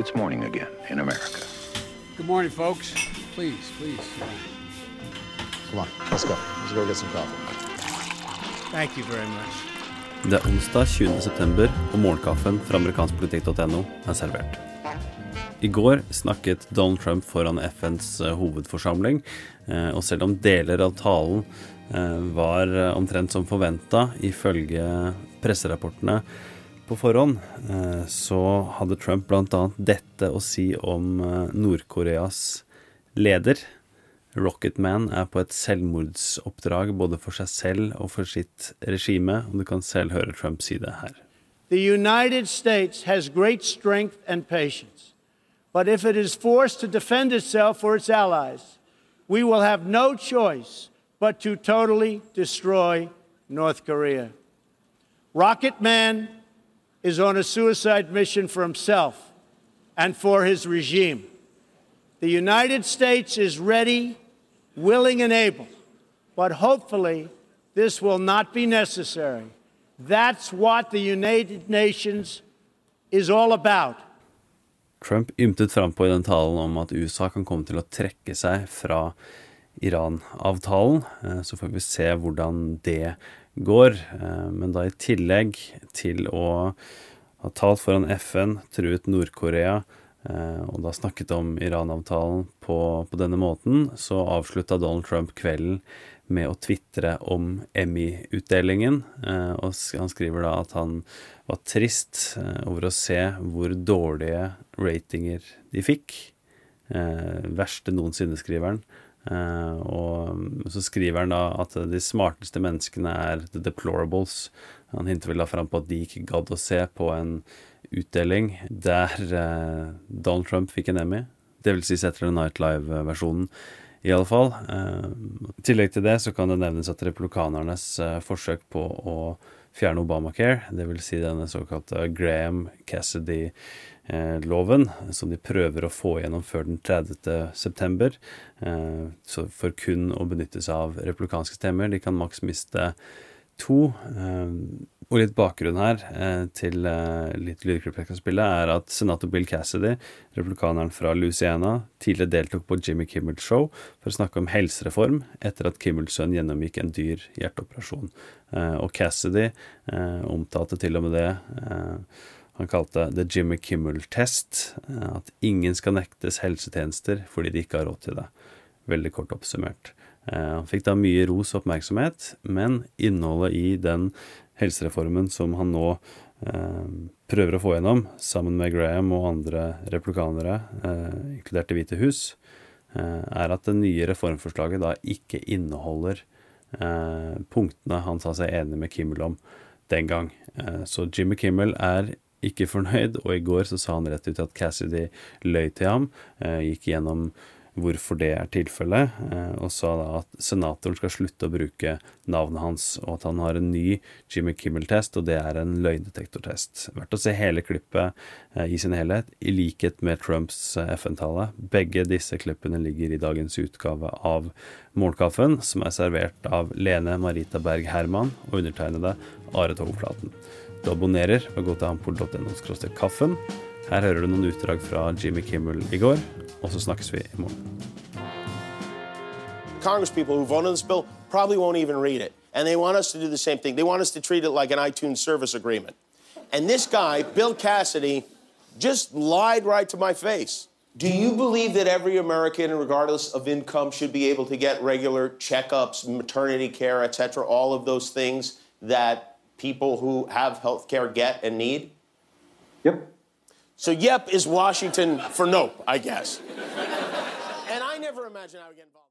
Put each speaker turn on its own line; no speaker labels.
it's morning again in America.
Good morning, folks. Please, please.
Come on, let's go. Let's go get some coffee.
Thank you very much.
Det er onsdag 20. september, og morgenkaffen fra amerikanskpolitikk.no er servert. I går snakket Donald Trump foran FNs eh, hovedforsamling, eh, og selv om deler av talen eh, var omtrent som forventa ifølge presserapportene på forhånd, så hadde Trump bl.a. dette å si om Nord-Koreas leder. Rocketman er på et selvmordsoppdrag både for seg selv og for sitt regime, og du kan selv høre Trump si det her.
The United States has great strength and patience. But if it is forced to defend itself or its allies, we will have no choice but to totally destroy North Korea. Rocket Man is on a suicide mission for himself and for his regime. The United States is ready, willing, and able, but hopefully this will not be necessary. That's what the United Nations is all about.
Trump ymtet frampå i den talen om at USA kan komme til å trekke seg fra Iran-avtalen. Eh, så får vi se hvordan det går. Eh, men da i tillegg til å ha talt foran FN, truet Nord-Korea eh, og da snakket om Iran-avtalen på, på, denne måten, så avslutta Donald Trump kvelden med å tvitre om Emmy-utdelingen. Og han skriver da at han var trist over å se hvor dårlige ratinger de fikk. Eh, verste noensinne, skriver han. Eh, og så skriver han da at de smarteste menneskene er the deplorables. Han hinter vel da fram på at de ikke gadd å se på en utdeling der eh, Donald Trump fikk en Emmy. Det vil si Saturday Night Live-versjonen, i alle fall. Eh, I tillegg til det så kan det nevnes at republikanernes forsøk på å fjerne Obamacare, dvs. Si denne såkalte Graham Cassidy Eh, som de prøver å få gjennom før den 30. september. Eh, så for kun å benytte seg av republikanske stemmer. De kan maks miste to. Eh, og litt bakgrunn her til litt lydklipp jeg skal spille, er at senator Bill Cassidy, republikaneren fra Louisiana, tidligere deltok på Jimmy Kimmels show for å snakke om helsereform etter at Kimmels sønn gjennomgikk en dyr hjerteoperasjon. Og Cassidy omtalte til og med det han kalte 'The Jimmy Kimmel Test'. Eh, at ingen skal nektes helsetjenester fordi de ikke har råd til det. Veldig kort oppsummert. Eh, han fikk da mye ros og oppmerksomhet, men innholdet i den helsereformen som han nå eh, prøver å få gjennom, sammen med Graham og andre replikanere, inkludert Det hvite hus, er at det nye reformforslaget da ikke inneholder punktene han sa seg enig med Kimmel om den gang. Så Jimmy Kimmel er ikke fornøyd, og i går så sa han rett ut at Cassidy løy til ham, eh, gikk gjennom hvorfor det er tilfellet, eh, og sa da at senatoren skal slutte å bruke navnet hans, og at han har en ny Jimmy Kimmel-test, og det er en løgndetektortest. Verdt å se hele klippet eh, i sin helhet, i likhet med Trumps FN-tale. Begge disse klippene ligger i dagens utgave av Morgenkaffen, som er servert av Lene Marita Berg Herman og undertegnede Are Togflaten. Du abonnerer ved å gå til ampol.no kaffen. Her hører du noen utdrag fra Jimmy Kimmel i går, og så snakkes vi i morgen.
Congresspeople who vote on this bill probably won't even read it. And they want us to do the same thing. They want us to treat it like an iTunes service agreement. And this guy, Bill Cassidy, just lied right to my face. Do you believe that every American, regardless of income, should be able to get regular checkups, maternity care, etc., all of those things that people who have health care get and need?
Yep.
So, yep is Washington for nope, I guess. and I never imagined I would get involved.